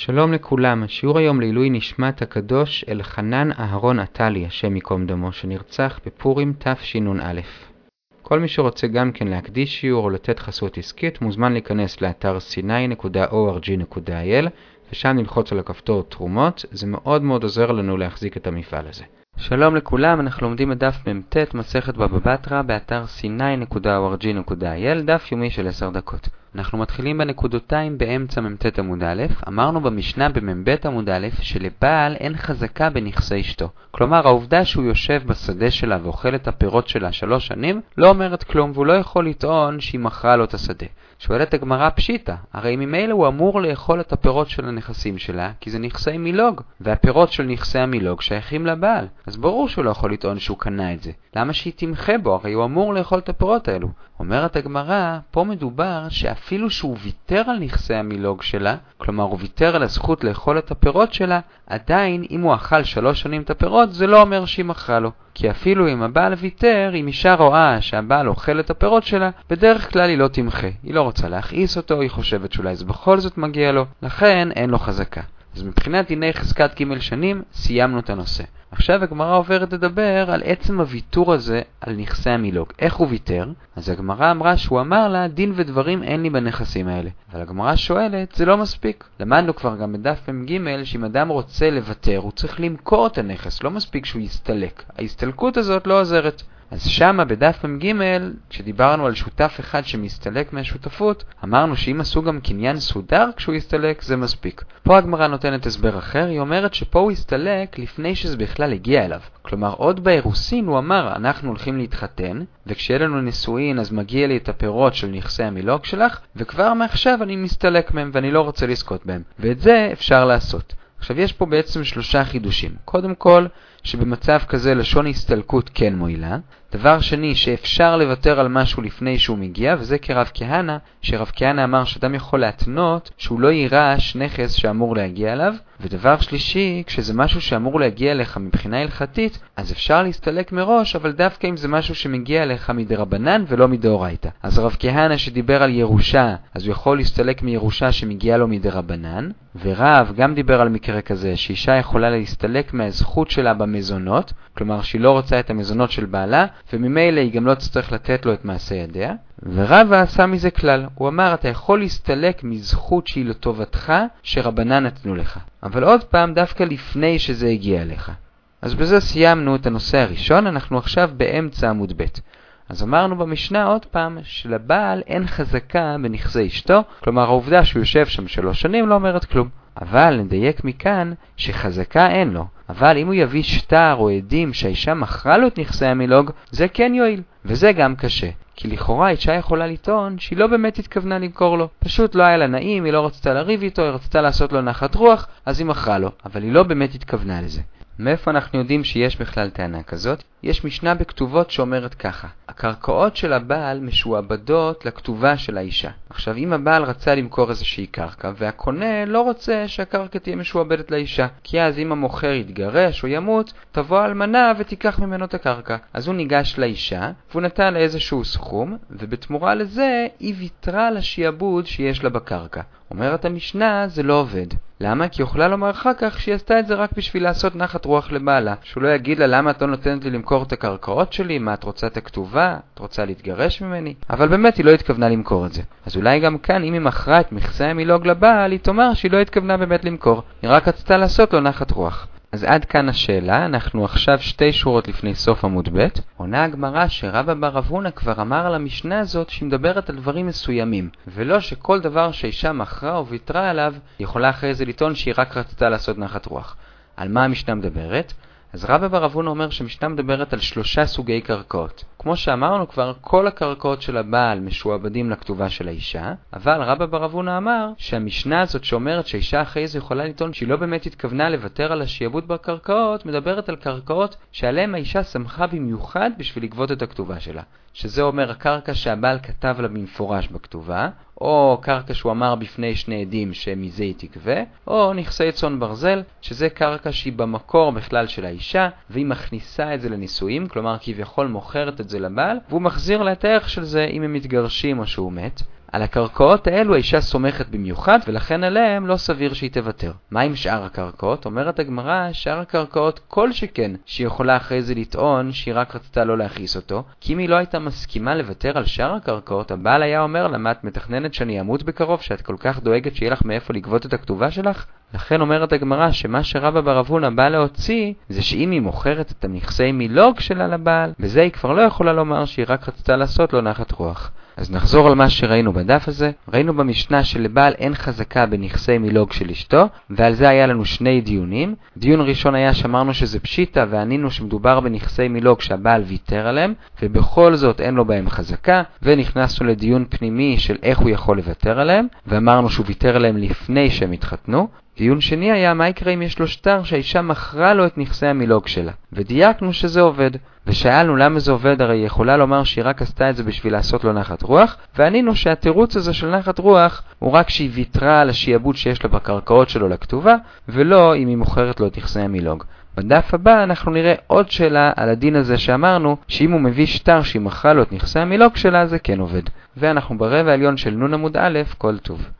שלום לכולם, שיעור היום לעילוי נשמת הקדוש אלחנן אהרון עטלי, השם ייקום דמו, שנרצח בפורים תשנ"א. כל מי שרוצה גם כן להקדיש שיעור או לתת חסות עסקית מוזמן להיכנס לאתר sinai.org.il ושם ללחוץ על הכפתור תרומות, זה מאוד מאוד עוזר לנו להחזיק את המפעל הזה. שלום לכולם, אנחנו לומדים את דף מ"ט מסכת בבא בתרא באתר sinai.org.il, דף יומי של 10 דקות. אנחנו מתחילים בנקודותיים באמצע מ"ט עמוד א', אמרנו במשנה במ"ב עמוד א' שלבעל אין חזקה בנכסי אשתו. כלומר, העובדה שהוא יושב בשדה שלה ואוכל את הפירות שלה שלוש שנים, לא אומרת כלום, והוא לא יכול לטעון שהיא מכרה לו את השדה. שואלת הגמרא פשיטא, הרי ממילא הוא אמור לאכול את הפירות של הנכסים שלה, כי זה נכסי מילוג, והפירות של נכסי המילוג שייכים לבעל. אז ברור שהוא לא יכול לטעון שהוא קנה את זה. למה שהיא תמחה בו? הרי הוא אמור לאכול את הפירות האלו. אומרת הגמרא, פה מדובר שאפילו שהוא ויתר על נכסי המילוג שלה, כלומר הוא ויתר על הזכות לאכול את הפירות שלה, עדיין אם הוא אכל שלוש שנים את הפירות, זה לא אומר שהיא מכרה לו. כי אפילו אם הבעל ויתר, אם אישה רואה שהבעל אוכל את הפירות שלה, בדרך כלל היא לא תמחה. היא לא רוצה להכעיס אותו, היא חושבת שאולי זה בכל זאת מגיע לו, לכן אין לו חזקה. אז מבחינת דיני חזקת ג' שנים, סיימנו את הנושא. עכשיו הגמרא עוברת לדבר על עצם הוויתור הזה על נכסי המילוג. איך הוא ויתר? אז הגמרא אמרה שהוא אמר לה, דין ודברים אין לי בנכסים האלה. אבל הגמרא שואלת, זה לא מספיק. למדנו כבר גם בדף מ"ג שאם אדם רוצה לוותר, הוא צריך למכור את הנכס, לא מספיק שהוא יסתלק. ההסתלקות הזאת לא עוזרת. אז שמה בדף מ"ג, כשדיברנו על שותף אחד שמסתלק מהשותפות, אמרנו שאם עשו גם קניין סודר כשהוא יסתלק, זה מספיק. פה הגמרא נותנת הסבר אחר, היא אומרת שפה הוא הסתלק לפני שזה בכלל הגיע אליו. כלומר, עוד באירוסין הוא אמר, אנחנו הולכים להתחתן, וכשיהיה לנו נישואין אז מגיע לי את הפירות של נכסי המילוג שלך, וכבר מעכשיו אני מסתלק מהם ואני לא רוצה לזכות בהם. ואת זה אפשר לעשות. עכשיו יש פה בעצם שלושה חידושים. קודם כל, שבמצב כזה לשון הסתלקות כן מועילה. דבר שני, שאפשר לוותר על משהו לפני שהוא מגיע, וזה כרב כהנא, שרב כהנא אמר שאדם יכול להתנות שהוא לא יירש נכס שאמור להגיע אליו. ודבר שלישי, כשזה משהו שאמור להגיע אליך מבחינה הלכתית, אז אפשר להסתלק מראש, אבל דווקא אם זה משהו שמגיע אליך מדרבנן ולא מדאורייתא. אז רב כהנא שדיבר על ירושה, אז הוא יכול להסתלק מירושה שמגיעה לו מדרבנן, ורב גם דיבר על מקרה כזה, שאישה יכולה להסתלק מהזכות שלה במזונות, כלומר שהיא לא רוצה את המזונות של בעלה, וממילא היא גם לא תצטרך לתת לו את מעשה ידיה. ורבא עשה מזה כלל, הוא אמר אתה יכול להסתלק מזכות שהיא לטובתך, שרבנן נתנו לך. אבל עוד פעם, דווקא לפני שזה הגיע אליך. אז בזה סיימנו את הנושא הראשון, אנחנו עכשיו באמצע עמוד ב'. אז אמרנו במשנה עוד פעם שלבעל אין חזקה בנכסי אשתו, כלומר העובדה שהוא יושב שם שלוש שנים לא אומרת כלום. אבל נדייק מכאן שחזקה אין לו, אבל אם הוא יביא שטר או עדים שהאישה מכרה לו את נכסי המילוג, זה כן יועיל, וזה גם קשה. כי לכאורה אישה יכולה לטעון שהיא לא באמת התכוונה למכור לו. פשוט לא היה לה נעים, היא לא רצתה לריב איתו, היא רצתה לעשות לו נחת רוח, אז היא מכרה לו, אבל היא לא באמת התכוונה לזה. מאיפה אנחנו יודעים שיש בכלל טענה כזאת? יש משנה בכתובות שאומרת ככה: הקרקעות של הבעל משועבדות לכתובה של האישה. עכשיו, אם הבעל רצה למכור איזושהי קרקע, והקונה לא רוצה שהקרקע תהיה משועבדת לאישה, כי אז אם המוכר יתגרש או ימות, תבוא האלמנה ותיקח ממנו את הקרקע. אז הוא ניגש לאישה, והוא נתן לה איזשהו סכום, ובתמורה לזה היא ויתרה על השיעבוד שיש לה בקרקע. אומרת המשנה, זה לא עובד. למה? כי יכולה לומר אחר כך שהיא עשתה את זה רק בשביל לעשות נחת רוח לבעלה. שהוא לא יגיד לה למה את לא נותנת לי למכור את הקרקעות שלי, מה את רוצה את הכתובה? את רוצה להתגרש ממני? אבל באמת היא לא התכוונה למכור את זה. אז אולי גם כאן אם היא מכרה את מכסה המילוג לבעל, היא תאמר שהיא לא התכוונה באמת למכור. היא רק רצתה לעשות לו נחת רוח. אז עד כאן השאלה, אנחנו עכשיו שתי שורות לפני סוף עמוד ב', עונה הגמרא שרבא בר אבונה כבר אמר על המשנה הזאת שהיא מדברת על דברים מסוימים, ולא שכל דבר שאישה מכרה או ויתרה עליו, יכולה אחרי זה לטעון שהיא רק רצתה לעשות נחת רוח. על מה המשנה מדברת? אז רבא בר אבונה אומר שמשנה מדברת על שלושה סוגי קרקעות. כמו שאמרנו כבר, כל הקרקעות של הבעל משועבדים לכתובה של האישה, אבל רבא בר אבונה אמר שהמשנה הזאת שאומרת שהאישה אחרי זה יכולה לטעון שהיא לא באמת התכוונה לוותר על השיעבוד בקרקעות, מדברת על קרקעות שעליהן האישה שמחה במיוחד בשביל לגבות את הכתובה שלה. שזה אומר הקרקע שהבעל כתב לה במפורש בכתובה, או קרקע שהוא אמר בפני שני עדים שמזה היא תגבה, או נכסי צאן ברזל, שזה קרקע שהיא במקור בכלל של האישה, והיא מכניסה את זה לנישואים, כלומר כביכול מוכרת את זה לבעל, והוא מחזיר לה את הערך של זה אם הם מתגרשים או שהוא מת. על הקרקעות האלו האישה סומכת במיוחד, ולכן עליהם לא סביר שהיא תוותר. מה עם שאר הקרקעות? אומרת הגמרא, שאר הקרקעות כל שכן, שהיא יכולה אחרי זה לטעון שהיא רק רצתה לא להכעיס אותו, כי אם היא לא הייתה מסכימה לוותר על שאר הקרקעות, הבעל היה אומר לה, מה את מתכננת שאני אמות בקרוב, שאת כל כך דואגת שיהיה לך מאיפה לגבות את הכתובה שלך? לכן אומרת הגמרא שמה שרבא בר אבונה בא להוציא זה שאם היא מוכרת את הנכסי מילוג שלה לבעל, בזה היא כבר לא יכולה לומר שהיא רק רצתה לעשות לו נחת רוח. אז נחזור על מה שראינו בדף הזה. ראינו במשנה שלבעל אין חזקה בנכסי מילוג של אשתו, ועל זה היה לנו שני דיונים. דיון ראשון היה שאמרנו שזה פשיטה וענינו שמדובר בנכסי מילוג שהבעל ויתר עליהם, ובכל זאת אין לו בהם חזקה, ונכנסנו לדיון פנימי של איך הוא יכול לוותר עליהם, ואמרנו שהוא ויתר עליהם לפני שהם התחתנו. דיון שני היה מה יקרה אם יש לו שטר שהאישה מכרה לו את נכסי המילוג שלה, ודייקנו שזה עובד. ושאלנו למה זה עובד, הרי היא יכולה לומר שהיא רק עשתה את זה בשביל לעשות לו נחת רוח, וענינו שהתירוץ הזה של נחת רוח הוא רק שהיא ויתרה על השיעבוד שיש לה בקרקעות שלו לכתובה, ולא אם היא מוכרת לו את נכסי המילוג. בדף הבא אנחנו נראה עוד שאלה על הדין הזה שאמרנו, שאם הוא מביא שטר שהיא מכרה לו את נכסי המילוג שלה, זה כן עובד. ואנחנו ברבע העליון של נ' עמוד א', כל טוב.